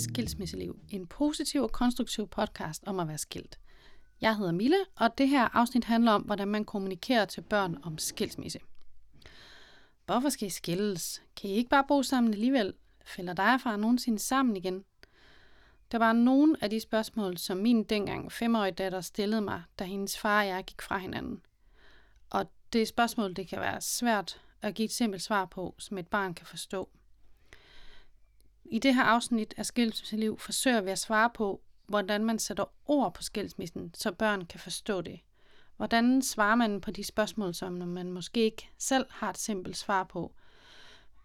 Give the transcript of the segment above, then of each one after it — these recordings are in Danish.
til Skilsmisseliv, en positiv og konstruktiv podcast om at være skilt. Jeg hedder Mille, og det her afsnit handler om, hvordan man kommunikerer til børn om skilsmisse. Hvorfor skal I skilles? Kan I ikke bare bo sammen alligevel? Fælder dig og far nogensinde sammen igen? Der var nogle af de spørgsmål, som min dengang femårige datter stillede mig, da hendes far og jeg gik fra hinanden. Og det spørgsmål, det kan være svært at give et simpelt svar på, som et barn kan forstå. I det her afsnit af Skilsmisseliv forsøger vi at svare på, hvordan man sætter ord på skilsmissen, så børn kan forstå det. Hvordan svarer man på de spørgsmål, som man måske ikke selv har et simpelt svar på?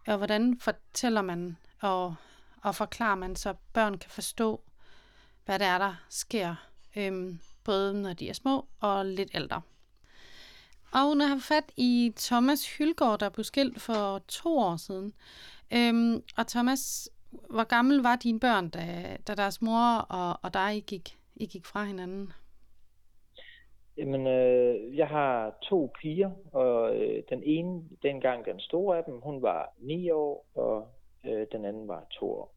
Og hvordan fortæller man og, og forklarer man, så børn kan forstå, hvad det er, der sker, øhm, både når de er små og lidt ældre. Og når jeg har fat i Thomas Hylgaard, der blev skilt for to år siden. Øhm, og Thomas, hvor gammel var dine børn, da, da deres mor og, og dig I gik, I gik fra hinanden? Jamen, øh, jeg har to piger, og øh, den ene, dengang den store af dem, hun var 9 år, og øh, den anden var 2 år.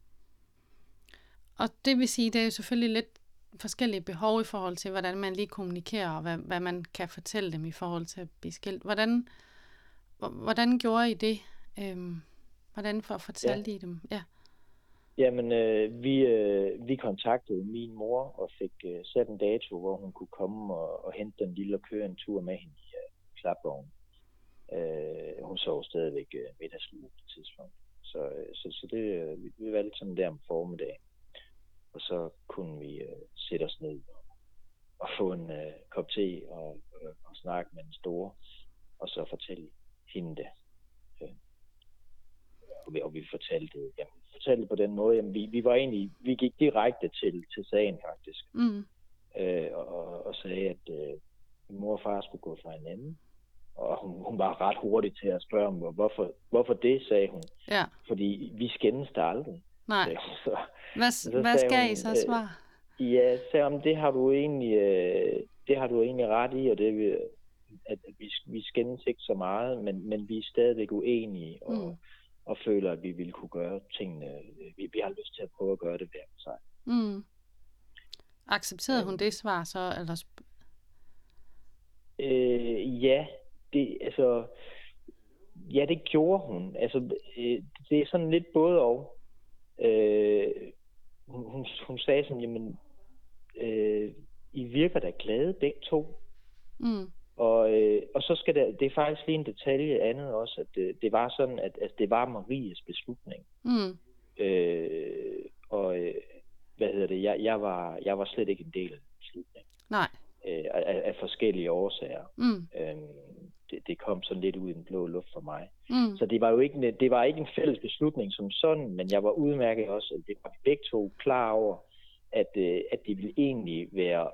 Og det vil sige, det er jo selvfølgelig lidt forskellige behov i forhold til, hvordan man lige kommunikerer, og hvad, hvad man kan fortælle dem i forhold til at blive skilt. Hvordan, hvordan gjorde I det? Øhm, hvordan for fortalte ja. I dem? Ja. Jamen, øh, vi, øh, vi kontaktede min mor og fik øh, sat en dato, hvor hun kunne komme og, og hente den lille og køre en tur med hende i øh, klapvognen. Øh, hun sov stadigvæk øh, middagslur på et tidspunkt. Så, øh, så, så det, øh, vi, vi valgte sådan der om formiddagen. Og så kunne vi øh, sætte os ned og, og få en øh, kop te og, øh, og snakke med den store, og så fortælle hende det. Øh, og, vi, og vi fortalte, jamen, fortalte på den måde, jamen, vi, vi var egentlig, vi gik direkte til, til sagen faktisk. Mm. Øh, og, og sagde, at øh, mor og far skulle gå fra hinanden. Og hun, hun var ret hurtig til at spørge om, hvorfor, hvorfor det, sagde hun. Ja. Fordi vi skændes der aldrig. Nej. Så, hvad, så hvad skal hun, I så svare? Øh, ja, så om det har du egentlig, øh, det har du egentlig ret i, og det at, at vi, vi skændes ikke så meget, men, men vi er stadigvæk uenige, og, mm. Og føler, at vi ville kunne gøre tingene. Vi, vi har lyst til at prøve at gøre det hver for sig. Mm. Accepterede hun det svar så? Eller... Øh, ja, det, altså, ja, det gjorde hun. Altså, øh, det er sådan lidt både og. Øh, hun, hun, hun sagde sådan, jamen, øh, I virker da glade begge to. Mm. Og, øh, og så skal det, det er faktisk lige en detalje andet også, at det, det var sådan, at, at det var Maries beslutning. Mm. Øh, og øh, hvad hedder det, jeg, jeg, var, jeg var slet ikke en del af beslutningen. Nej. Øh, af, af forskellige årsager. Mm. Øh, det, det kom sådan lidt ud i den blå luft for mig. Mm. Så det var jo ikke, det var ikke en fælles beslutning som sådan, men jeg var udmærket også, at det var begge to klar over, at, øh, at det ville egentlig være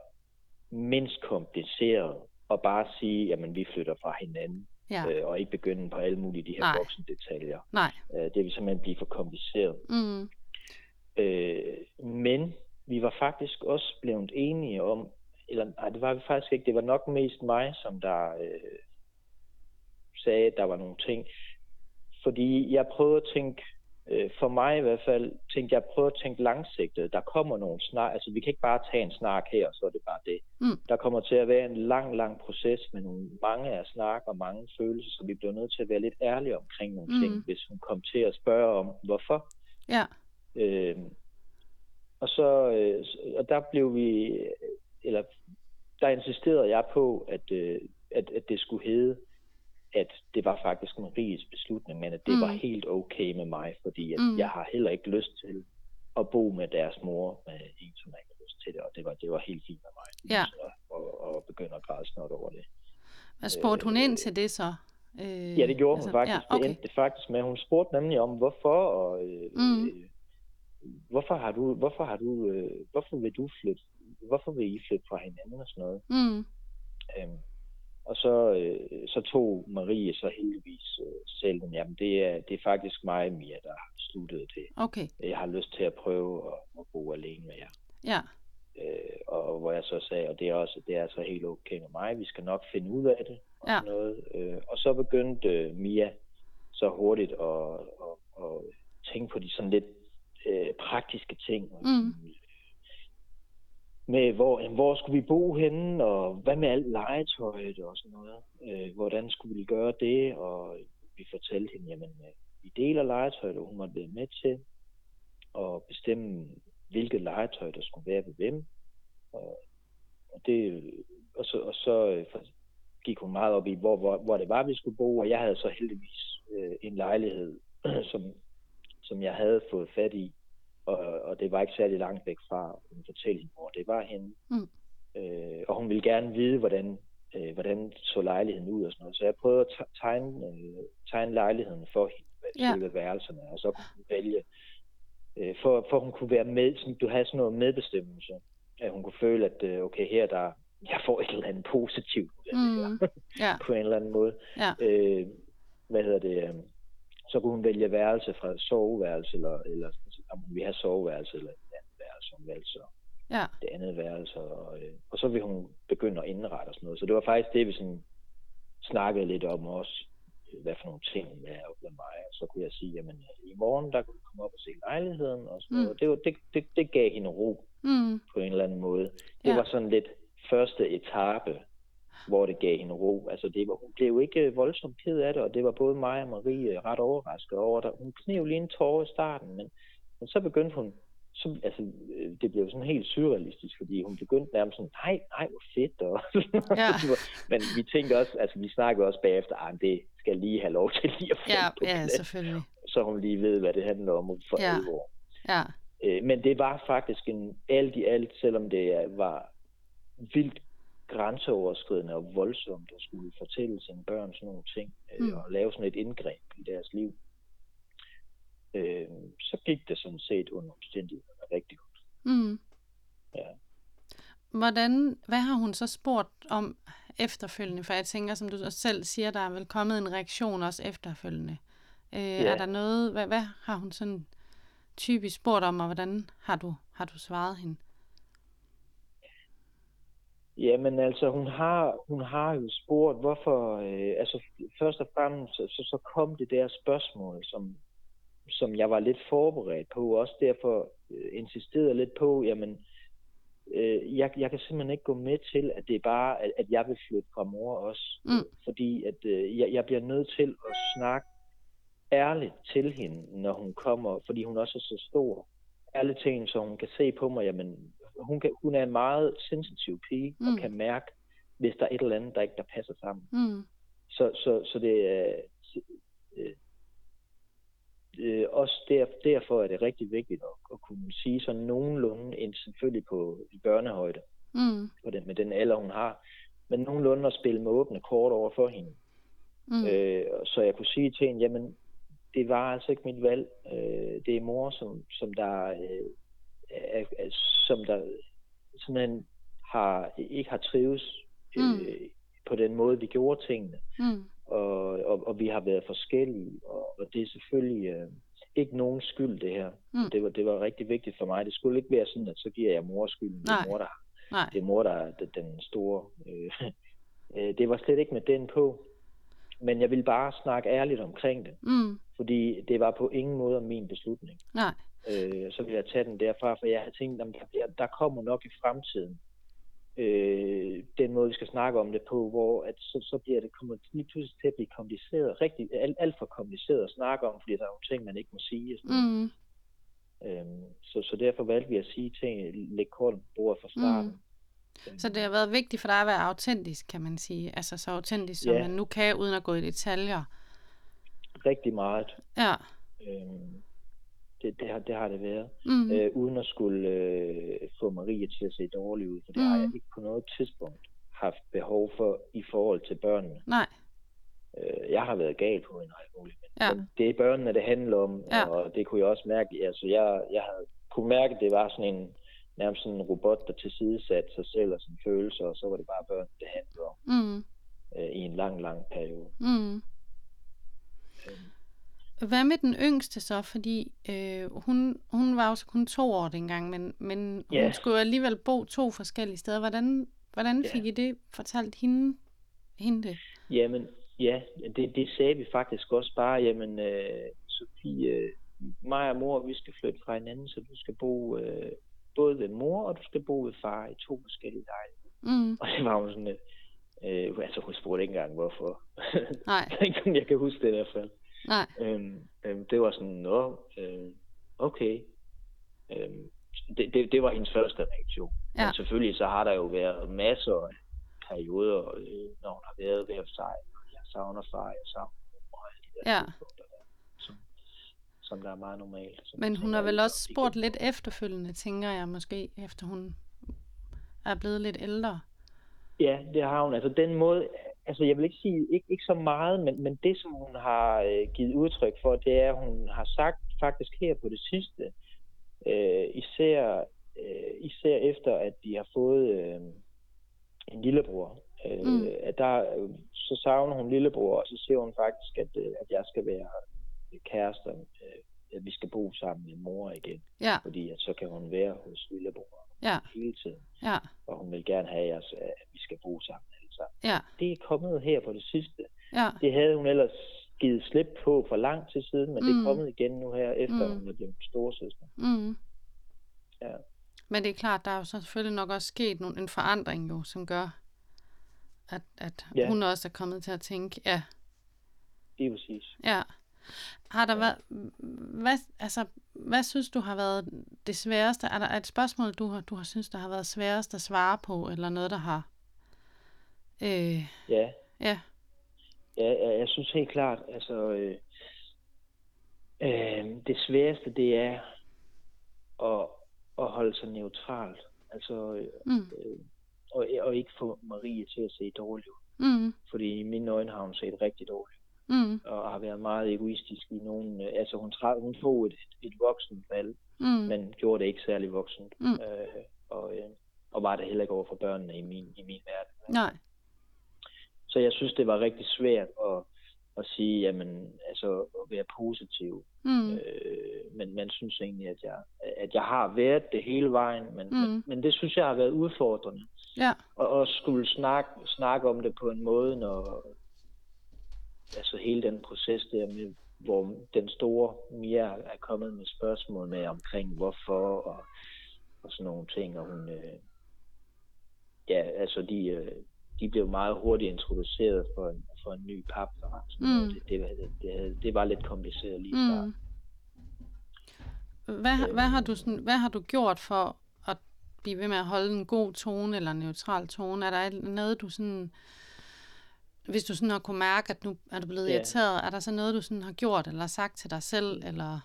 mindst kompliceret at bare sige, jamen vi flytter fra hinanden. Ja. Øh, og ikke begynde på alle mulige de her Nej. voksne detaljer. Nej. Øh, det vil simpelthen blive for kompliceret. Mm. Øh, men vi var faktisk også blevet enige om, eller nej, det var vi faktisk ikke, det var nok mest mig, som der øh, sagde, at der var nogle ting. Fordi jeg prøvede at tænke, øh, for mig i hvert fald, tænkte jeg prøvede at tænke langsigtet. Der kommer nogle snak, altså vi kan ikke bare tage en snak her, og så er det bare det. Mm. Der kommer til at være en lang, lang proces med nogle mange af snak og mange følelser, så vi bliver nødt til at være lidt ærlige omkring nogle mm. ting, hvis hun kom til at spørge om, hvorfor. Ja. Øh, og så, øh, og der blev vi, eller der insisterede jeg på, at, øh, at, at det skulle hedde, at det var faktisk Maries beslutning, men at det mm. var helt okay med mig, fordi at mm. jeg har heller ikke lyst til at bo med deres mor med en, som ikke har lyst til det, og det var, det var helt fint med mig. Ja. Så, og, og begynder at græde snart over det. Hvad spurgte hun øh, ind til det så? Øh, ja, det gjorde altså, hun faktisk. Ja, okay. Det endte faktisk med, hun spurgte nemlig om, hvorfor, og øh, mm. øh, hvorfor har du, hvorfor har du, øh, hvorfor vil du flytte, hvorfor vil I flytte fra hinanden og sådan noget? Mm. Øhm, og så, øh, så tog Marie så heldigvis øh, selv den. Jamen, det er, det er faktisk mig, Mia, der har sluttet det. Okay. Jeg har lyst til at prøve at, at bo alene med jer. Ja. Øh, og hvor jeg så sagde, og det er også det er så helt okay med mig, vi skal nok finde ud af det. Og, ja. noget. Øh, og så begyndte Mia så hurtigt at, at, at tænke på de sådan lidt øh, praktiske ting. Mm. Med hvor, hvor skulle vi bo henne, og hvad med alt legetøjet og sådan noget. Øh, hvordan skulle vi gøre det? Og vi fortalte hende, jamen øh, vi deler legetøjet, og hun måtte være med til at bestemme, hvilket legetøj der skulle være ved hvem. Og, og, det, og så, og så øh, gik hun meget op i, hvor, hvor, hvor det var, vi skulle bo, og jeg havde så heldigvis øh, en lejlighed, som, som jeg havde fået fat i, og, og det var ikke særlig langt væk fra, hun hende, hvor det var henne. Mm. Øh, og hun ville gerne vide, hvordan, øh, hvordan så lejligheden ud og sådan noget. Så jeg prøvede at tegne, øh, tegne lejligheden for hende, Ja. selve værelserne, og så kunne hun vælge, øh, for, for hun kunne være med, sådan, du havde sådan noget medbestemmelse, at hun kunne føle, at øh, okay, her der, jeg får et eller andet positivt Mm. Ja, på en eller anden måde. ja, Øh, hvad hedder det? Øh, så kunne hun vælge værelse fra soveværelse, eller, eller om ville have soveværelse, eller et andet værelse, hun valgte så ja. det andet værelse, og, øh, og så vil hun begynde at indrette og sådan noget. Så det var faktisk det, vi sådan snakkede lidt om også, øh, hvad for nogle ting hun ville have med mig. Og så kunne jeg sige, jamen øh, i morgen, der kunne du komme op og se lejligheden, og sådan Mm. noget. Det, var, det, det, det gav hende ro Mm. på en eller anden måde. Det Ja. var sådan lidt første etape, hvor det gav hende ro. Altså det var, hun blev ikke øh, voldsomt ked af det, og det var både mig og Marie ret overrasket over det. Hun knev lige en tårer i starten, men, men så begyndte hun, så, altså, øh, det blev sådan helt surrealistisk, fordi hun begyndte nærmest sådan, nej, nej, hvor fedt. Og, Ja. men vi tænkte også, altså vi snakkede også bagefter, at det skal lige have lov til lige at få Ja, på ja, plads, selvfølgelig. så hun lige ved, hvad det handler om for Ja. alvor. Ja, Øh, men det var faktisk en alt i alt, selvom det var vildt grænseoverskridende og voldsomt at skulle fortælle sine børn sådan nogle ting, øh, Mm. og lave sådan et indgreb i deres liv, øh, så gik det sådan set under omstændighederne rigtig godt. mm. Ja. Hvordan, hvad har hun så spurgt om efterfølgende? For jeg tænker, som du selv siger, der er vel kommet en reaktion også efterfølgende. Øh, Ja. Er der noget, hvad, hvad har hun sådan typisk spurgt om, og hvordan har du, har du svaret hende? Jamen altså, hun har, hun har jo spurgt, hvorfor, øh, altså først og fremmest, så, så kom det der spørgsmål, som, som jeg var lidt forberedt på, også derfor øh, insisterede lidt på, jamen, øh, jeg, jeg kan simpelthen ikke gå med til, at det er bare, at, at jeg vil flytte fra mor også, Mm. fordi at øh, jeg, jeg bliver nødt til at snakke ærligt til hende, når hun kommer, fordi hun også er så stor. Ærligt til hende, så hun kan se på mig, jamen, hun, kan, hun er en meget sensitiv pige. Mm. og kan mærke, hvis der er et eller andet, der ikke der passer sammen. Mm. Så, så, så det er øh, øh, også der, derfor er det rigtig vigtigt at, at kunne sige sådan nogenlunde, en selvfølgelig på i børnehøjde, Mm. på den, med den alder, hun har, men nogenlunde at spille med åbne kort over for hende. Mm. Øh, så jeg kunne sige til hende, jamen, det var altså ikke mit valg. Øh, det er mor, som, som der, øh, er, er, som der simpelthen har, ikke har trives øh, Mm. på den måde, vi gjorde tingene. Mm. Og, og, og vi har været forskellige, og, og det er selvfølgelig øh, ikke nogen skyld, det her. Mm. Det, var, det var rigtig vigtigt for mig. Det skulle ikke være sådan, at så giver jeg mor skylden. Det Nej. er mor, der, Nej. det er mor, der er den- store. Øh, øh, det var slet ikke med den på. Men jeg ville bare snakke ærligt omkring det, Mm. fordi det var på ingen måde min beslutning. Nej. Øh, så ville jeg tage den derfra, for jeg havde tænkt, at der, der kommer nok i fremtiden øh, den måde, vi skal snakke om det på, hvor at så, så bliver det kommer lige pludselig til at blive kompliceret, rigtig alt, alt for kompliceret at snakke om, fordi der er nogle ting, man ikke må sige. Mm. Øhm, så, så derfor valgte vi at sige ting, lægge korten på bordet fra starten. Mm. Så det har været vigtigt for dig at være autentisk, kan man sige. Altså så autentisk, som Ja. man nu kan, uden at gå i detaljer. Rigtig meget. Ja. Øhm, det, det, har, det har det været. Mm. øh, uden at skulle øh, få Marie til at se dårlig ud, for det mm. har jeg Mm. ikke på noget tidspunkt haft behov for i forhold til børnene. Nej. Øh, jeg har været gal på en muligt, men, Ja. det er børnene, det handler om, Ja. og det kunne jeg også mærke. Altså, jeg, jeg havde, kunne mærke, at det var sådan en nærmest sådan en robot, der tilsidesatte sig selv og sine følelser, og så var det bare børn, det handlede om Mm. øh, i en lang, lang periode. Mm. Hvad med den yngste så? Fordi øh, hun, hun var jo så kun to år dengang, men, men Ja. hun skulle alligevel bo to forskellige steder. Hvordan, hvordan Ja. fik I det fortalt hende, hende det? Jamen, ja, det, det sagde vi faktisk også bare, jamen, øh, Sofie, øh, mig og mor, vi skal flytte fra hinanden, så du skal bo øh, både ved mor, og du skal bo ved far i to forskellige lejligheder. Mm. Og det var jo sådan lidt, øh, altså hun spurgte ikke engang hvorfor. Nej. jeg kan huske det i hvert fald. Nej. Øhm, øhm, det var sådan, nå, øh, okay. Øhm, det, det, det var hendes første reaktion. Ja. Men selvfølgelig så har der jo været masser af perioder, øh, når hun har været ved sig. Jeg savner far, jeg savner mor, og alle de der Ja. der, som, som der er meget normalt. Som Men hun har vel også spurgt lidt efterfølgende, tænker jeg måske, efter hun er blevet lidt ældre. Ja, det har hun. Altså den måde, altså jeg vil ikke sige, ikke, ikke så meget, men, men det som hun har øh, givet udtryk for, det er, at hun har sagt faktisk her på det sidste, øh, især, øh, især efter at de har fået øh, en lillebror, øh, Mm. at der, øh, så savner hun lillebror, og så siger hun faktisk, at, øh, at jeg skal være kærester, øh, at vi skal bo sammen med mor igen, Ja, fordi at så kan hun være hos lillebror ja, hele tiden, ja, og hun vil gerne have, os, at vi skal bo sammen sammen ja, det er kommet her på det sidste. ja, Det havde hun ellers givet slip på for lang tid siden, men mm. det Mm. er kommet igen nu her, efter Mm. mm. hun er blevet storesøster. mm. Ja. Men det er klart, der er jo selvfølgelig nok også sket nogle, en forandring jo, som gør, at, at Ja. hun også er kommet til at tænke, ja, Det er præcis. ja. Har der været, hvad, altså, hvad synes du har været det sværeste? Er der et spørgsmål, du har, du har synes, der har været sværest at svare på, eller noget, der har... Øh, Ja, ja, ja jeg, jeg synes helt klart, altså, øh, øh, det sværeste, det er at, at holde sig neutralt. Altså, øh, mm, øh, og, og ikke få Marie til at se dårligt ud. mm, Fordi i mine øjne har hun set rigtig dårligt mm, og har været meget egoistisk i nogen... Øh, altså, hun, træ, hun tog et, et voksen valg, mm, men gjorde det ikke særlig voksent. Mm. Øh, og, øh, og var det heller ikke over for børnene i min, i min verden. nej, Så jeg synes, det var rigtig svært at, at sige, jamen, altså at være positiv. mm, Øh, men man synes egentlig, at jeg, at jeg har været det hele vejen, men, Mm. men, men det synes jeg har været udfordrende. ja, Og også skulle snakke, snakke om det på en måde, når altså hele den proces der med, hvor den store Mia er kommet med spørgsmål med omkring hvorfor og, og sådan nogle ting, og hun, øh, ja, altså de, øh, de blev meget hurtigt introduceret for en, for en ny papfar. Mm. Det, det, det, det, var lidt kompliceret lige starten. mm. Hvad, hvad, har du sådan, hvad har du gjort for at blive ved med at holde en god tone eller en neutral tone? Er der et- noget, du sådan... Hvis du sådan har kunne mærke, at nu er du blevet Ja. irriteret, er der så noget, du sådan har gjort eller sagt til dig selv? Eller...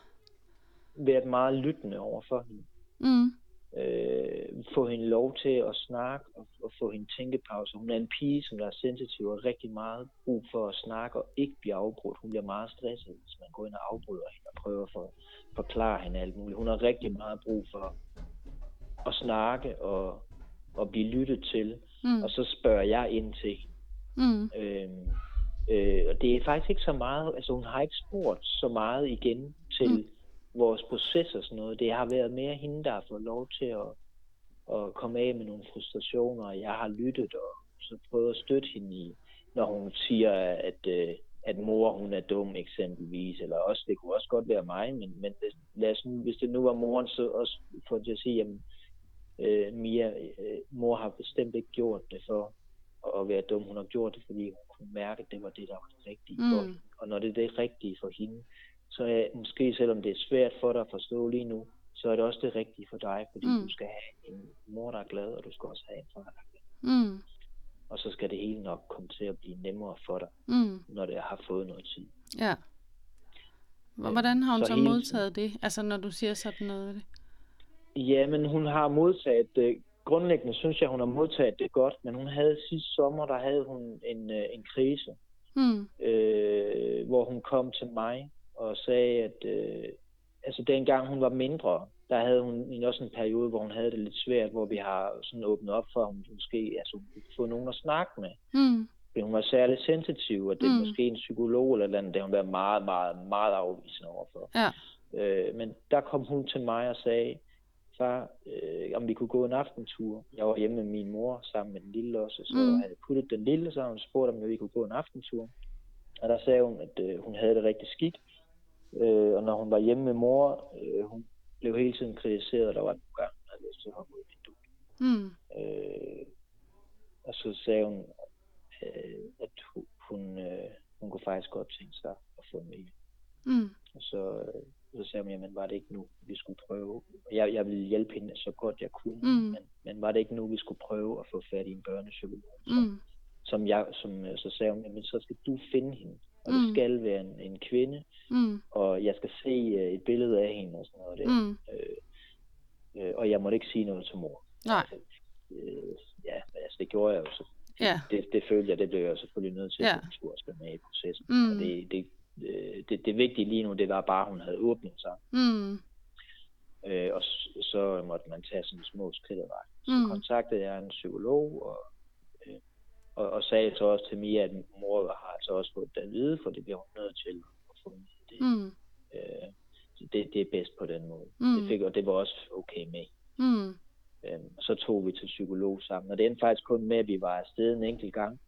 Været meget lyttende over for hende. Mm, øh, få hende lov til at snakke og, og få hende tænkepause. Hun er en pige, som der er sensitiv og rigtig meget brug for at snakke og ikke blive afbrudt. Hun bliver meget stresset, hvis man går ind og afbryder hende og prøver at for, forklare hende alt muligt. Hun har rigtig meget brug for at snakke og, og blive lyttet til. mm, Og så spørger jeg ind til mm, Øh, øh, og det er faktisk ikke så meget, altså hun har ikke spurgt så meget igen til Mm. Vores proces og sådan noget. Det har været mere hende, der har fået lov til at, at komme af med nogle frustrationer, og jeg har lyttet og så prøvet at støtte hende i, når hun siger, at, øh, at mor hun er dum eksempelvis, eller også, det kunne også godt være mig, men, men det, lad os, hvis det nu var moren, så også for at sige, jamen, øh, Mia, øh, mor har bestemt ikke gjort det for at være dum. Hun har gjort det, fordi hun kunne mærke, at det var det, der var det rigtige mm. for hende. Og når det er det rigtige for hende, så er måske selvom det er svært for dig at forstå lige nu, så er det også det rigtige for dig, fordi Mm. du skal have en mor, der er glad, og du skal også have en far, der er glad. mm, Og så skal det hele nok komme til at blive nemmere for dig, mm, når det har fået noget tid. ja. Hvor- Hvordan har hun så så, tiden- modtaget det? Altså, når du siger sådan noget? Ja, men hun har modtaget det. Grundlæggende synes jeg, hun har modtaget det godt, men hun havde sidste sommer, der havde hun en, øh, en krise, Mm, øh, hvor hun kom til mig og sagde, at øh, altså dengang hun var mindre, der havde hun også en periode, hvor hun havde det lidt svært, hvor vi har sådan åbnet op for, at hun måske altså, hun kunne få nogen at snakke med. mm, Fordi hun var særlig sensitiv, og det er Mm. måske en psykolog eller andet, det hun været meget, meget, meget afvisende overfor. ja. Øh, men der kom hun til mig og sagde, far, øh, om vi kunne gå en aftentur. Jeg var hjemme med min mor sammen med den lille også, så Mm. havde puttet den lille, så hun spurgt, om vi kunne gå en aftentur. Og der sagde hun, at øh, hun havde det rigtig skidt, Øh, og når hun var hjemme med mor, øh, hun blev hele tiden kritiseret, og der var nogle gange, til at hoppe ud i vinduet. Mm. Øh, og så sagde hun, øh, at hun, hun, øh, hun kunne faktisk godt tænke sig at få en Mm. Og så, øh, så sagde hun, jamen var det ikke nu, vi skulle prøve? Jeg, jeg ville hjælpe hende så godt jeg kunne, Mm. men, men var det ikke nu, vi skulle prøve at få fat i en børnepsykolog? Som, Mm. som jeg, som, øh, så sagde hun, jamen så skal du finde hende, og Mm. det skal være en, en kvinde, Mm. og jeg skal se øh, et billede af hende og sådan noget der. Mm. Øh, øh, og jeg måtte ikke sige noget til mor. Nej. Øh, ja, altså det gjorde jeg jo så. Ja. Det, det følte jeg, det blev jeg selvfølgelig nødt til, Ja. at hun skulle også være med i processen. Mm. Og det, det, øh, det, det vigtige lige nu, det var bare, at hun havde åbnet sig. Mm. Øh, og så måtte man tage sådan små skridt ad vejen. Så Mm. kontaktede jeg en psykolog, og, øh, og, og sagde så også til Mia, at mor har altså også fået det at vide, for det bliver hun nødt til at få det. Mm. Øh, så det, det er bedst på den måde. Mm. Det fik, og det var også okay med. Mm. Øhm, så tog vi til psykolog sammen. Og det endte faktisk kun med, at vi var afsted en enkelt gang.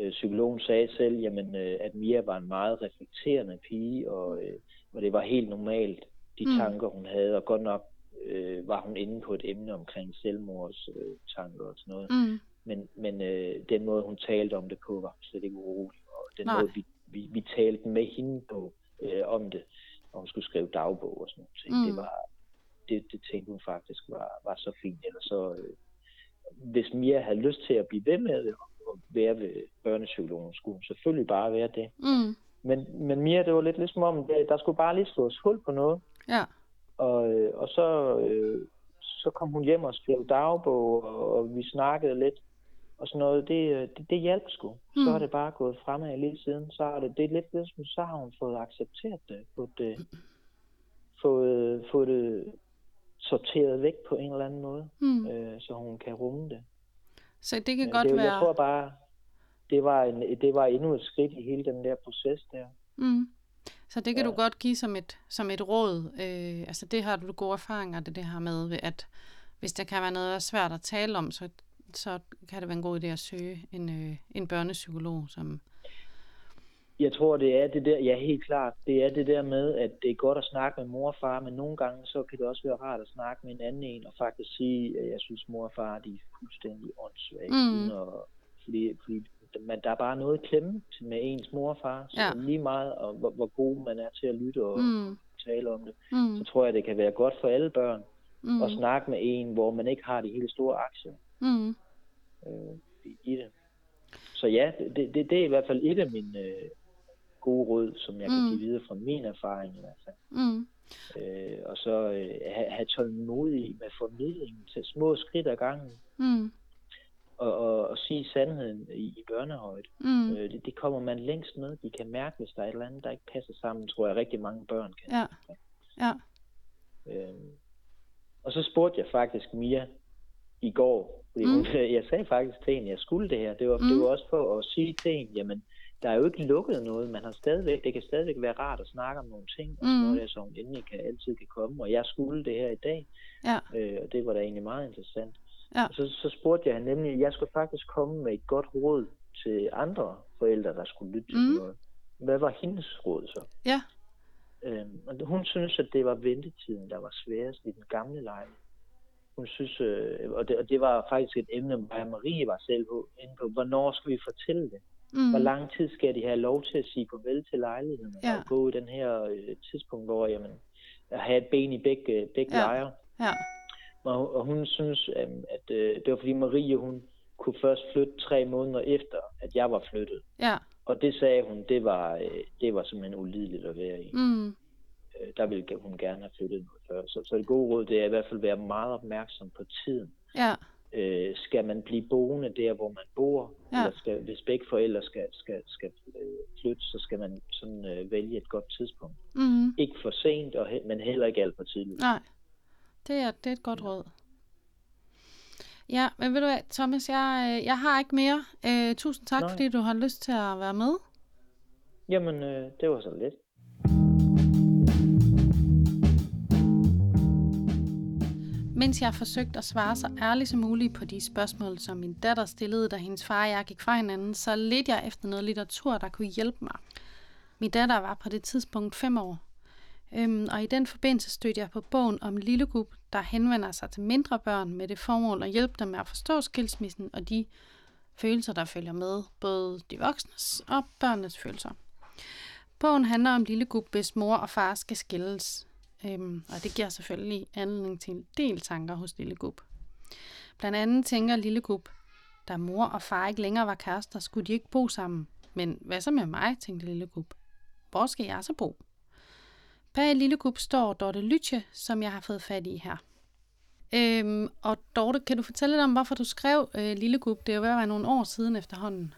Øh, psykologen sagde selv, jamen, øh, at Mia var en meget reflekterende pige, og, øh, og det var helt normalt, de Mm. tanker, hun havde. Og godt nok øh, var hun inde på et emne omkring selvmordstanker øh, tanker og sådan noget. Mm. Men, men øh, den måde, hun talte om det på, var slet ikke urolig. Den Nej. måde, vi, vi, vi talte med hende på øh, om det, og hun skulle skrive dagbog og sådan noget, ting, Mm. det var det, det tænkte hun faktisk var, var så fint. Eller så, øh, hvis Mia havde lyst til at blive ved med det, og være ved børnepsykologen, skulle hun selvfølgelig bare være det. Mm. Men, men Mia, det var lidt ligesom om, det- der skulle bare lige slås hul på noget. Ja. Og, øh, og så, øh, så kom hun hjem og skrev dagbog, og, og vi snakkede lidt. Og sådan noget, det, øh, det, det hjalp sgu. Så Mm. har det bare gået fremad lige siden. Så har det, det er lidt ligesom, så har hun fået accepteret det. Fået det, fået, fået det sorteret væk på en eller anden måde, Mm. øh, så hun kan rumme det. Så det kan Øh, godt det, være... Jeg tror bare, det var, en, det var endnu et skridt i hele den der proces der. Mm. Så det kan Ja. du godt give som et, som et råd. Øh, altså det har du gode erfaringer, det, det her med, at hvis der kan være noget der er svært at tale om, så, så kan det være en god idé at søge en, øh, en børnepsykolog, som... Jeg tror, det er det der, ja helt klart, det er det der med, at det er godt at snakke med mor og far, men nogle gange så kan det også være rart at snakke med en anden en, og faktisk sige, at jeg synes mor og far, de er fuldstændig åndssvage. Mm. at- fordi, fordi man, der er bare noget klemme til med ens mor og far, så Ja. lige meget, og hvor, hvor god man er til at lytte og Mm. tale om det, Mm. så tror jeg, det kan være godt for alle børn Mm. at snakke med en, hvor man ikke har de helt store aktier Mm. øh, i, det. Så ja, det, det, det er i hvert fald et af mine øh, gode råd, som jeg kan Mm. give videre fra min erfaring i hvert fald. Mm. Øh, og så øh, have, have tålmodig med formidlingen til små skridt ad gangen, Mm. og, og, og sige sandheden i, i børnehøjde. Mm. Øh, det, det kommer man længst med. De kan mærke, hvis der er et eller andet, der ikke passer sammen, tror jeg rigtig mange børn kan. Ja. Ja. Øh, og så spurgte jeg faktisk Mia i går, fordi hun, jeg sagde faktisk til hende, at jeg skulle det her. Det var, mm. det Mm. var også for at sige til hende, jamen, der er jo ikke lukket noget. Man har stadigvæk, det kan stadigvæk være rart at snakke om nogle ting, og sådan Mm. noget der, så hun endelig kan, altid kan komme. Og jeg skulle det her i dag, Ja. øh, og det var da egentlig meget interessant. Ja. Og så, så spurgte jeg hende nemlig, at jeg skulle faktisk komme med et godt råd til andre forældre, der skulle lytte til Mm. noget. Hvad var hendes råd så? Ja. Øhm, og hun synes, at det var ventetiden, der var sværest i den gamle lejlighed. Hun synes, øh, og, det, og det var faktisk et emne, og Marie var selv på, inde på, hvornår skal vi fortælle det? Mm. Hvor lang tid skal de have lov til at sige farvel til lejligheden? Ja. Og gå i den her øh, tidspunkt, hvor jamen, at have et ben i begge, begge Ja. lejre. Ja. Og, og hun synes, øhm, at øh, det var fordi Marie, hun kunne først flytte tre måneder efter, at jeg var flyttet. Ja. Og det sagde hun, det var, øh, det var simpelthen ulideligt at være i. Mm. Øh, der ville hun gerne have flyttet noget før. Så, så det gode råd, det er i hvert fald at være meget opmærksom på tiden. Ja. Øh, skal man blive boende der, hvor man bor? Ja. Eller skal, hvis begge forældre skal, skal, skal øh, flytte, så skal man sådan øh, vælge et godt tidspunkt. Mm. Ikke for sent, og he, men heller ikke alt for tidligt. Nej. Det er, det er et godt råd. Ja, men ved du hvad, Thomas, jeg, øh, jeg har ikke mere. Øh, tusind tak, Nej. fordi du har lyst til at være med. Jamen, øh, det var så lidt. Mens jeg forsøgte at svare så ærligt som muligt på de spørgsmål, som min datter stillede, da hendes far og jeg gik fra hinanden, så ledte jeg efter noget litteratur, der kunne hjælpe mig. Min datter var på det tidspunkt fem år. Øhm, og i den forbindelse stødte jeg på bogen om Lillegub, der henvender sig til mindre børn med det formål at hjælpe dem med at forstå skilsmissen og de følelser, der følger med, både de voksnes og børnenes følelser. Bogen handler om Lillegub, hvis mor og far skal skilles, øhm, og det giver selvfølgelig anledning til en del tanker hos Lille Gub. Blandt andet tænker Lille Gub, da mor og far ikke længere var kærester, skulle de ikke bo sammen. Men hvad så med mig, tænkte Lille Gub. Hvor skal jeg så bo? Bag Lille Gub står Dorte Lytje, som jeg har fået fat i her. Øhm, og Dorte, kan du fortælle lidt om, hvorfor du skrev øh, Lille Gub? Det er jo ved at være nogle år siden efterhånden.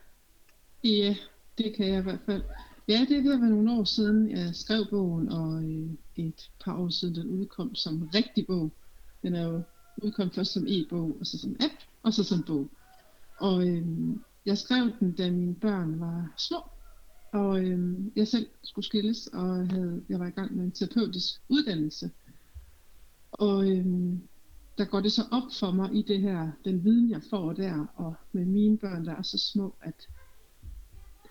Ja, det kan jeg i hvert fald. Ja, det er ved at være nogle år siden, jeg skrev bogen, og øh, et par år siden den udkom som rigtig bog. Den er jo udkom først som e-bog, og så som app, og så som bog. Og øh, jeg skrev den, da mine børn var små, og øh, jeg selv skulle skilles, og havde, jeg var i gang med en terapeutisk uddannelse. Og øh, der går det så op for mig i det her, den viden jeg får der, og med mine børn, der er så små, at,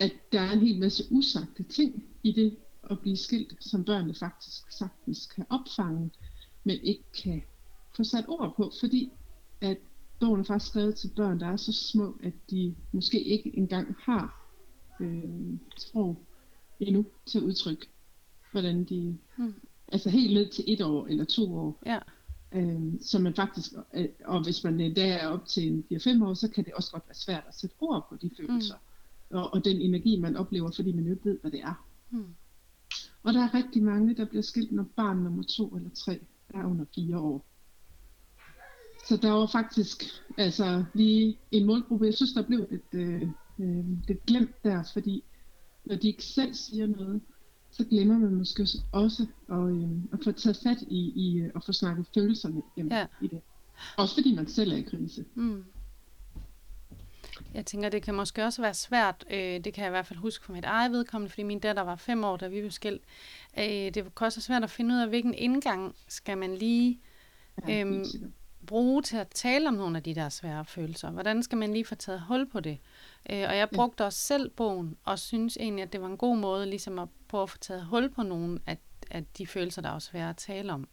at der er en hel masse usagte ting i det at blive skilt, som børnene faktisk sagtens kan opfange, men ikke kan få sat ord på, fordi at bogen er faktisk skrevet til børn, der er så små, at de måske ikke engang har øh, sprog endnu til at udtrykke, hvordan de, hmm. altså helt ned til et år eller to år. Ja. Øh, så man faktisk, øh, og hvis man endda er op til en 4-5 år, så kan det også godt være svært at sætte ord på de følelser. Hmm. Og, og den energi, man oplever, fordi man jo ikke ved, hvad det er. Hmm. Og der er rigtig mange, der bliver skilt, når barn nummer to eller tre er under fire år. Så der var faktisk altså lige en målgruppe, jeg synes, der blev lidt, øh, øh, lidt glemt der, fordi når de ikke selv siger noget, så glemmer man måske også at, øh, at få taget fat i, i øh, at få snakket følelserne hjem ja. i det. Også fordi man selv er i krise. Mm. Jeg tænker, det kan måske også være svært, øh, det kan jeg i hvert fald huske for mit eget vedkommende, fordi min datter var fem år, da vi blev skilt. Øh, det kan også være svært at finde ud af, hvilken indgang skal man lige øh, bruge til at tale om nogle af de der svære følelser? Hvordan skal man lige få taget hul på det? Øh, og jeg brugte også selv bogen, og synes egentlig, at det var en god måde ligesom at prøve at få taget hul på nogle af, af de følelser, der er svære at tale om.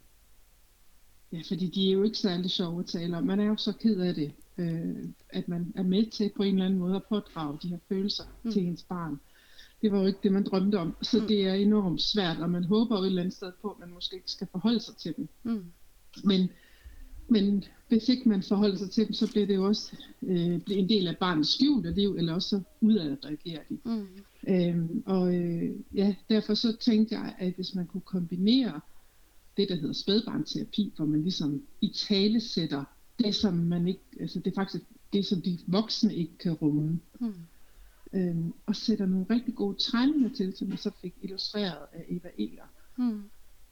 Ja, fordi de er jo ikke særlig sjove at tale om. Man er jo så ked af det, øh, at man er med til på en eller anden måde at pådrage de her følelser mm. til ens barn. Det var jo ikke det, man drømte om. Så mm. det er enormt svært, og man håber jo et eller andet sted på, at man måske ikke skal forholde sig til dem. Mm. Men men hvis ikke man forholder sig til dem, så bliver det jo også øh, en del af barnets skjulte liv, eller også så reagerer de. Mm. Øhm, og øh, ja, derfor så tænkte jeg, at hvis man kunne kombinere det, der hedder spædbarnterapi, hvor man ligesom i tale sætter det, som man ikke, altså det er faktisk det, som de voksne ikke kan rumme. Mm. Øhm, og sætter nogle rigtig gode tegninger til, som jeg så fik illustreret af Eva Eler. Mm.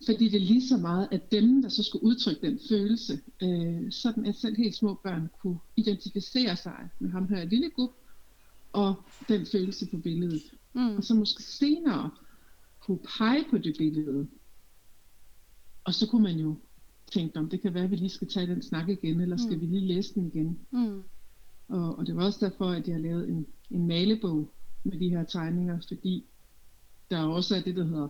Fordi det er lige så meget, at dem, der så skulle udtrykke den følelse, øh, sådan at selv helt små børn kunne identificere sig med ham her lille gruppe, og den følelse på billedet. Mm. Og så måske senere kunne pege på det billede. Og så kunne man jo tænke, om det kan være, at vi lige skal tage den snak igen, eller skal mm. vi lige læse den igen. Mm. Og, og det var også derfor, at jeg har lavet en, en malebog med de her tegninger, fordi der også er det, der hedder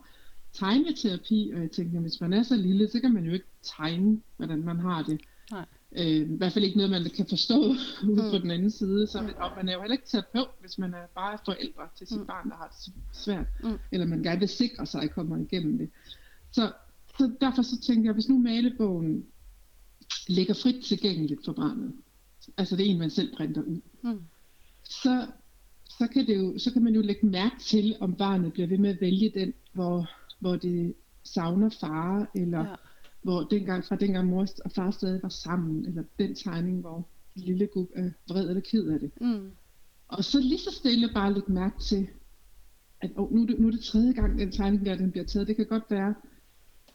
tegneterapi, og jeg tænker, hvis man er så lille, så kan man jo ikke tegne, hvordan man har det. Nej. Øh, I hvert fald ikke noget, man kan forstå ude mm. på den anden side. Så, og man er jo heller ikke terapeut, hvis man er bare forældre til sit mm. barn, der har det svært. Mm. Eller man gerne vil sikre sig, at kommer igennem det. Så, så derfor så tænker jeg, hvis nu malebogen ligger frit tilgængeligt for barnet, altså det er en, man selv printer ud, mm. så, så, kan det jo, så kan man jo lægge mærke til, om barnet bliver ved med at vælge den, hvor hvor det savner far, eller ja. hvor dengang, fra dengang mor og far stadig var sammen, eller den tegning, hvor lille Gub er vred eller ked af det. Mm. Og så lige så stille bare lægge mærke til, at oh, nu, er det, nu er det tredje gang, den tegning der, den bliver taget. Det kan godt være,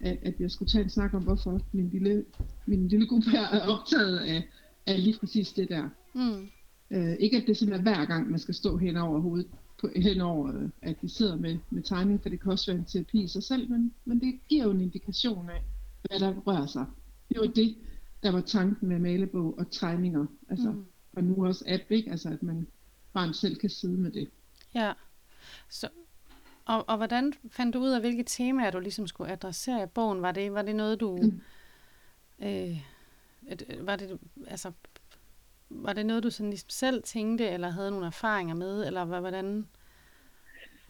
at, at jeg skulle tage en snak om, hvorfor min lille, min lille Gub her er optaget af, af lige præcis det der. Mm. Uh, ikke at det simpelthen er hver gang, man skal stå hen over hovedet på, hen over, at de sidder med, med tegning, for det kan også være en terapi i sig selv, men, men det giver jo en indikation af, hvad der rører sig. Det var det, der var tanken med malebog og tegninger, altså, mm. og nu også app, ikke? altså at man bare selv kan sidde med det. Ja, så Og, og hvordan fandt du ud af, hvilke temaer du ligesom skulle adressere i bogen? Var det, var det noget, du... Mm. Øh, var det, altså, var det noget, du sådan ligesom selv tænkte, eller havde nogle erfaringer med, eller hvordan?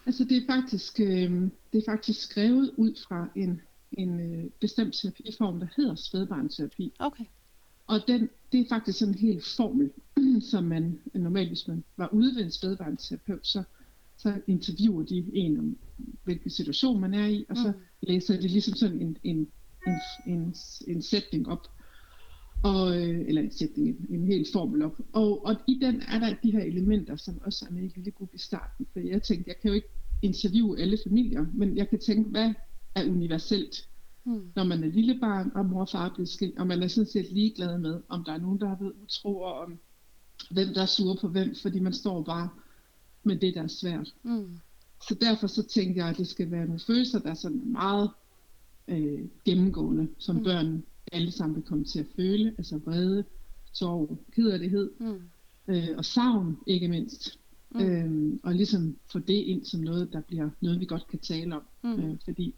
Altså det er faktisk, øh, det er faktisk skrevet ud fra en, en øh, bestemt terapiform, der hedder spædbarnsterapi. Okay. Og den, det er faktisk sådan en helt formel, som man normalt, hvis man var ude ved en så, så interviewer de en om, hvilken situation man er i, og så mm. læser de ligesom sådan en, en, en, en, en sætning op, og, øh, eller en sætning, en, en hel formel op. Og, og i den er der de her elementer, som også er med i lille gruppe i starten. For jeg tænkte, jeg kan jo ikke interviewe alle familier, men jeg kan tænke, hvad er universelt? Mm. Når man er lille barn, og mor og far er blevet skilt, og man er sådan set ligeglad med, om der er nogen, der har været utro, og om hvem der er sure på hvem, fordi man står bare med det, der er svært. Mm. Så derfor så tænkte jeg, at det skal være nogle følelser, der er sådan meget øh, gennemgående, som mm. børn alle sammen vil komme til at føle, altså vrede, sorg, kederlighed, mm. øh, og savn ikke mindst. Mm. Øhm, og ligesom få det ind som noget, der bliver noget, vi godt kan tale om, mm. øh, fordi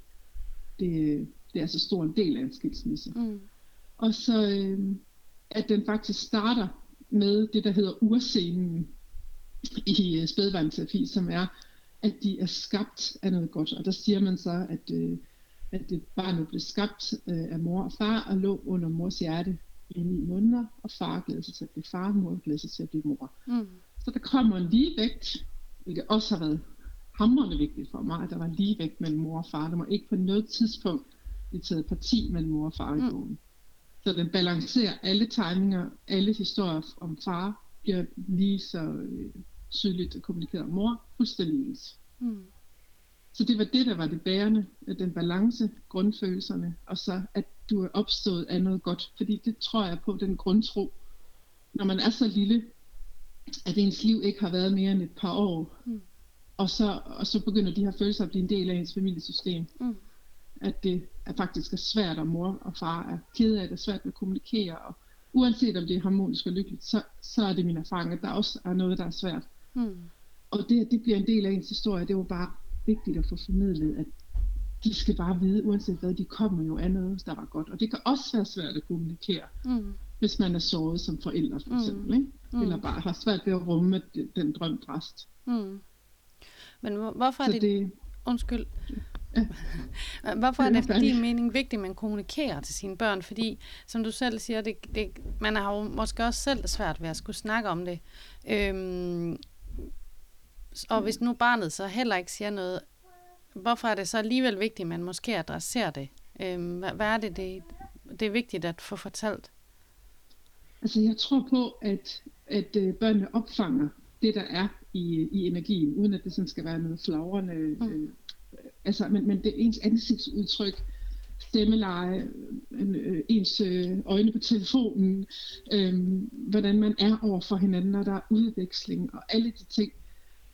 det, det er så stor en del af en skilsmisse. Mm. Og så øh, at den faktisk starter med det, der hedder urscenen i øh, spædbarnsterapi, som er, at de er skabt af noget godt. Og der siger man så, at, øh, at det barnet blev skabt øh, af mor og far og lå under mors hjerte i ni måneder, og far glæder sig til at blive far, og mor glæder sig til at blive mor. Mm. Så der kommer en ligevægt, hvilket også har været hamrende vigtigt for mig, at der var ligevægt mellem mor og far. Der må ikke på noget tidspunkt blive taget parti mellem mor og far i mm. bogen. Så den balancerer alle tegninger, alle historier om far, bliver lige så øh, tydeligt kommunikeret om mor, fuldstændig ens. Mm. Så det var det, der var det bærende, den balance, grundfølelserne, og så at du er opstået af noget godt. Fordi det tror jeg på, den grundtro, når man er så lille, at ens liv ikke har været mere end et par år, mm. og, så, og så begynder de her følelser at blive en del af ens familiesystem. Mm. At det er faktisk er svært, at mor og far er ked af det, er svært at kommunikere, og uanset om det er harmonisk og lykkeligt, så, så er det min erfaring, at der også er noget, der er svært. Mm. Og det, det bliver en del af ens historie. Det var bare vigtigt at få formidlet, at de skal bare vide, uanset hvad, de kommer jo af noget, der var godt. Og det kan også være svært at kommunikere, mm. hvis man er såret som forælder, for mm. eksempel. Ikke? Mm. Eller bare har svært ved at rumme den drøm rest. Mm. Men hvorfor er det... det... Undskyld. Ja. Hvorfor er det efter din mening vigtigt, at man kommunikerer til sine børn? Fordi, som du selv siger, det, det, man har jo måske også selv svært ved at skulle snakke om det. Øhm, og hvis nu barnet så heller ikke siger noget, hvorfor er det så alligevel vigtigt, at man måske adresserer det? Øhm, hvad, hvad er det, det, det er vigtigt at få fortalt? Altså jeg tror på, at, at øh, børnene opfanger det, der er i, i energien, uden at det sådan skal være noget flagrende. Mm. Øh, altså, men, men det er ens ansigtsudtryk, stemmeleje, øh, ens øh, øjne på telefonen, øh, hvordan man er over for hinanden, når der er udveksling og alle de ting.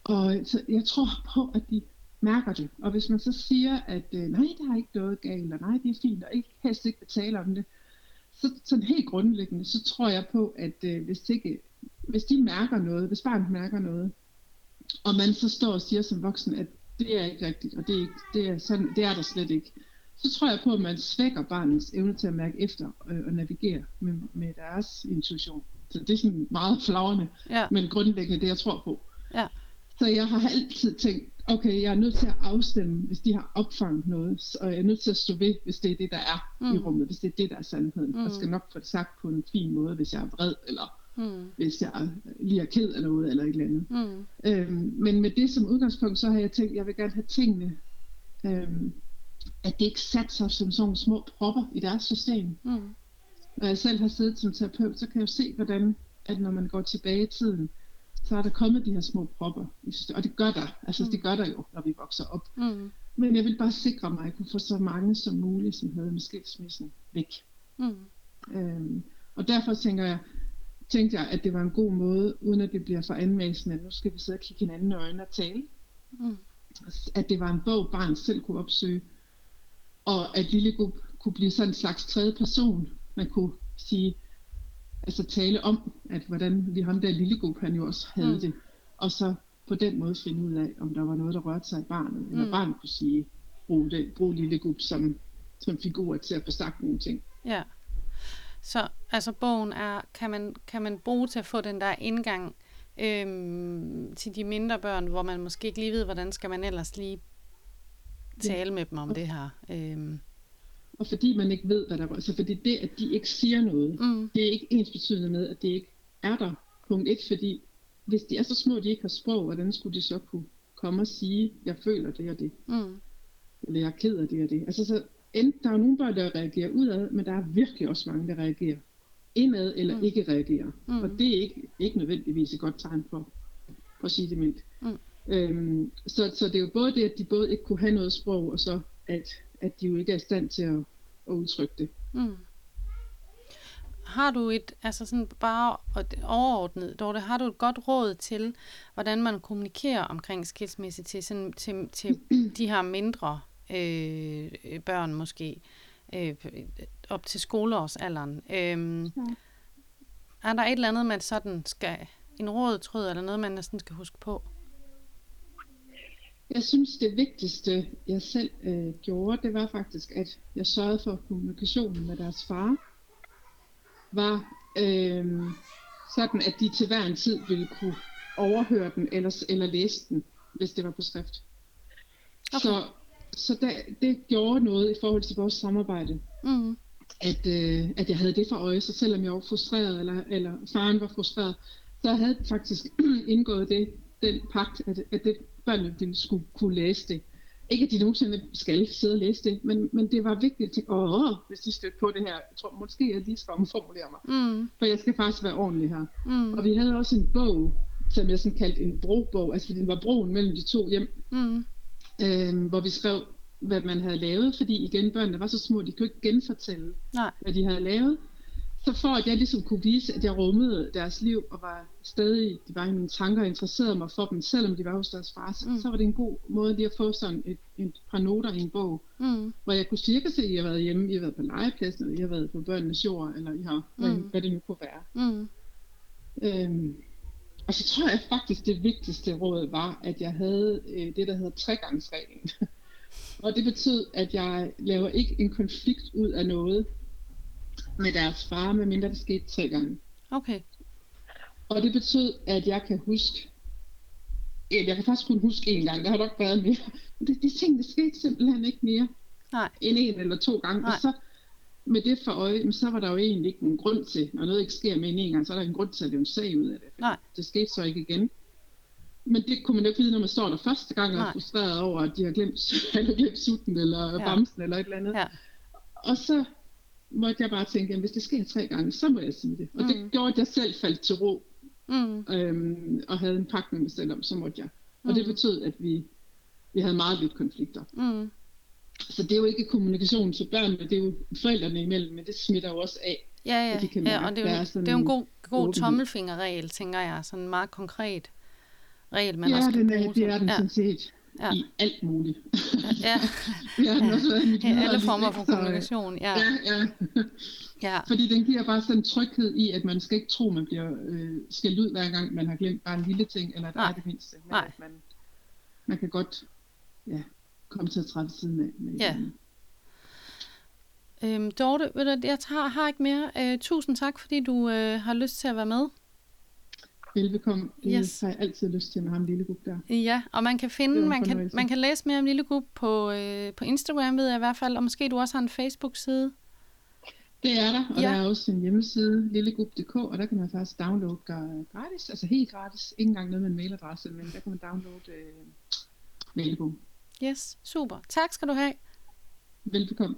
Og så jeg tror på, at de mærker det. Og hvis man så siger, at øh, nej, der er ikke noget galt, og nej, det er fint, og ikke, helst ikke tale om det, så sådan helt grundlæggende, så tror jeg på, at øh, hvis, ikke, hvis de mærker noget, hvis barnet mærker noget, og man så står og siger som voksen, at det er ikke rigtigt, og det er, ikke, det er, sådan, det er der slet ikke, så tror jeg på, at man svækker barnets evne til at mærke efter øh, og navigere med, med deres intuition. Så det er sådan meget flagrende, ja. men grundlæggende det, jeg tror på. Så jeg har altid tænkt, okay, jeg er nødt til at afstemme, hvis de har opfanget noget, og jeg er nødt til at stå ved, hvis det er det, der er mm. i rummet, hvis det er det, der er sandheden. Mm. Jeg skal nok få det sagt på en fin måde, hvis jeg er vred, eller mm. hvis jeg lige er ked af noget, eller et eller andet. Mm. Øhm, men med det som udgangspunkt, så har jeg tænkt, jeg vil gerne have tingene, øhm, at det ikke sat sig som sådan små propper i deres system. Mm. Når jeg selv har siddet som terapeut, så kan jeg jo se, hvordan, at når man går tilbage i tiden, så er der kommet de her små propper. Og det gør der. Altså mm. det gør der jo, når vi vokser op. Mm. Men jeg vil bare sikre mig, at jeg kunne få så mange som muligt, som havde med skilsmissen, væk. Mm. Øhm, og derfor tænker jeg, tænkte jeg, at det var en god måde, uden at det bliver for anmæsende, at nu skal vi sidde og kigge hinanden i øjnene og tale. Mm. At det var en bog, barnet selv kunne opsøge. Og at Lille kunne blive sådan en slags tredje person. Man kunne sige, altså tale om, at hvordan vi ham der lille gruppe, han jo også havde mm. det. Og så på den måde finde ud af, om der var noget, der rørte sig i barnet, mm. eller barnet kunne sige, brug, det, brug lille gub som, som figur til at få sagt nogle ting. Ja. Så altså bogen er, kan man, kan man bruge til at få den der indgang øhm, til de mindre børn, hvor man måske ikke lige ved, hvordan skal man ellers lige tale ja. med dem om det her. Øhm. Og fordi man ikke ved, hvad der er, altså fordi det, at de ikke siger noget, mm. det er ikke ens betydende med, at det ikke er der. Punkt et, fordi hvis de er så små, at de ikke har sprog, hvordan skulle de så kunne komme og sige, jeg føler det og det? Mm. Eller jeg er ked af det og det. Altså så, enten, der er nogle børn, der reagerer udad, men der er virkelig også mange, der reagerer indad eller mm. ikke reagerer. Mm. Og det er ikke, ikke nødvendigvis et godt tegn for, for at sige det mildt. Mm. Øhm, så, så det er jo både det, at de både ikke kunne have noget sprog, og så at, at de jo ikke er i stand til at, at udtrykke det. Mm. Har du et, altså sådan bare overordnet, Dorte, har du et godt råd til, hvordan man kommunikerer omkring skilsmisse til, sådan, til, til de her mindre øh, børn måske, øh, op til skoleårsalderen? Øh, ja. Er der et eller andet, man sådan skal, en råd, tråd, eller noget, man næsten skal huske på? Jeg synes, det vigtigste, jeg selv øh, gjorde, det var faktisk, at jeg sørgede for kommunikationen med deres far. Var øh, sådan, at de til hver en tid ville kunne overhøre den, eller, eller læse den, hvis det var på skrift. Okay. Så, så det, det gjorde noget i forhold til vores samarbejde. Mm. At, øh, at jeg havde det for øje, så selvom jeg var frustreret, eller, eller faren var frustreret, så havde jeg faktisk indgået det, den pagt, at, at det, børnene ville skulle kunne læse det. Ikke at de nogensinde skal sidde og læse det, men, men det var vigtigt at tænke, åh, hvis de støtter på det her, jeg tror måske, jeg lige skal omformulere mig. Mm. For jeg skal faktisk være ordentlig her. Mm. Og vi havde også en bog, som jeg sådan kaldte en brobog, altså den var broen mellem de to hjem, mm. øh, hvor vi skrev, hvad man havde lavet, fordi igen, børnene var så små, de kunne ikke genfortælle, Nej. hvad de havde lavet så for at jeg ligesom kunne vise, at jeg rummede deres liv, og var stadig, de var i mine tanker, og interesserede mig for dem, selvom de var hos deres far, så, mm. så var det en god måde lige at få sådan et, et par noter i en bog, mm. hvor jeg kunne cirka se, at jeg har været hjemme, jeg har været på legepladsen, eller jeg har været på børnenes jord, eller jeg har, mm. hvad, hvad det nu kunne være. Mm. Øhm, og så tror jeg faktisk, det vigtigste råd var, at jeg havde øh, det, der hedder tregangsreglen. og det betød, at jeg laver ikke en konflikt ud af noget, med deres far, medmindre det skete tre gange. Okay. Og det betød, at jeg kan huske, jeg kan faktisk kun huske en gang, der har nok været mere. Men det, de ting, det skete simpelthen ikke mere. Nej. End en eller to gange. Nej. Og så med det for øje, så var der jo egentlig ikke nogen grund til, når noget ikke sker med en, en gang, så er der en grund til at lave en sag ud af det. Nej. Det skete så ikke igen. Men det kunne man jo ikke vide, når man står der første gang og er frustreret over, at de har glemt, eller glemt sutten, eller ja. bamsen, eller et eller andet. Ja. Og så måtte jeg bare tænke, at hvis det sker tre gange, så må jeg sige det. Og mm. det gjorde, at jeg selv faldt til ro, mm. øhm, og havde en pakke med mig selv om, så måtte jeg. Og mm. det betød, at vi, vi havde meget lidt konflikter. Mm. Så det er jo ikke kommunikation til børnene, det er jo forældrene imellem, men det smitter jo også af. Ja, ja, de kan ja og det er, jo, det er jo en god, god tommelfingerregel, tænker jeg, sådan en meget konkret regel, man ja, også kan bruge. Ja, det er den ja. sådan set ja. i alt muligt. Ja, ja. den også været i mit ja, alle former for kommunikation. Ja. ja, ja. ja. Fordi den giver bare sådan en tryghed i, at man skal ikke tro, man bliver øh, skældt ud hver gang, man har glemt bare en lille ting, eller der er det mindste. Men Nej. man, man kan godt ja, komme til at træde siden af. Med ja. Øhm, Dorte, ved du, jeg tager, har ikke mere. Øh, tusind tak, fordi du øh, har lyst til at være med. Velbekomme. Det yes. har jeg altid lyst til med ham Lille Gruppe der. Ja, og man kan finde, man kan, man kan læse mere om Lille Gruppe på, øh, på Instagram, ved jeg i hvert fald, og måske du også har en Facebook-side. Det er der, og ja. der er også en hjemmeside, lillegruppe.dk, og der kan man faktisk downloade gratis, altså helt gratis, ikke engang noget med en mailadresse, men der kan man downloade øh, mailbogen. Yes, super. Tak skal du have. Velbekomme.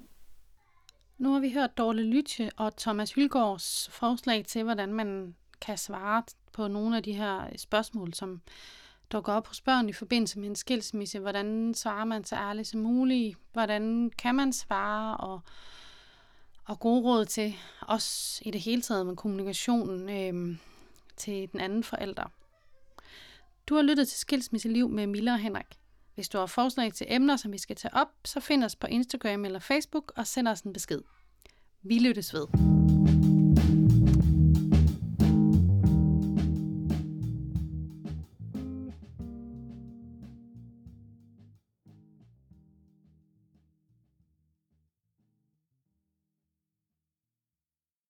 Nu har vi hørt Dorle Lytje og Thomas Hylgaards forslag til, hvordan man kan svare på nogle af de her spørgsmål, som dukker op hos børn i forbindelse med en skilsmisse. Hvordan svarer man så ærligt som muligt? Hvordan kan man svare? Og, og gode råd til, os i det hele taget med kommunikationen øh, til den anden forælder. Du har lyttet til Skilsmisseliv med Mille og Henrik. Hvis du har forslag til emner, som vi skal tage op, så find os på Instagram eller Facebook og send os en besked. Vi lyttes ved.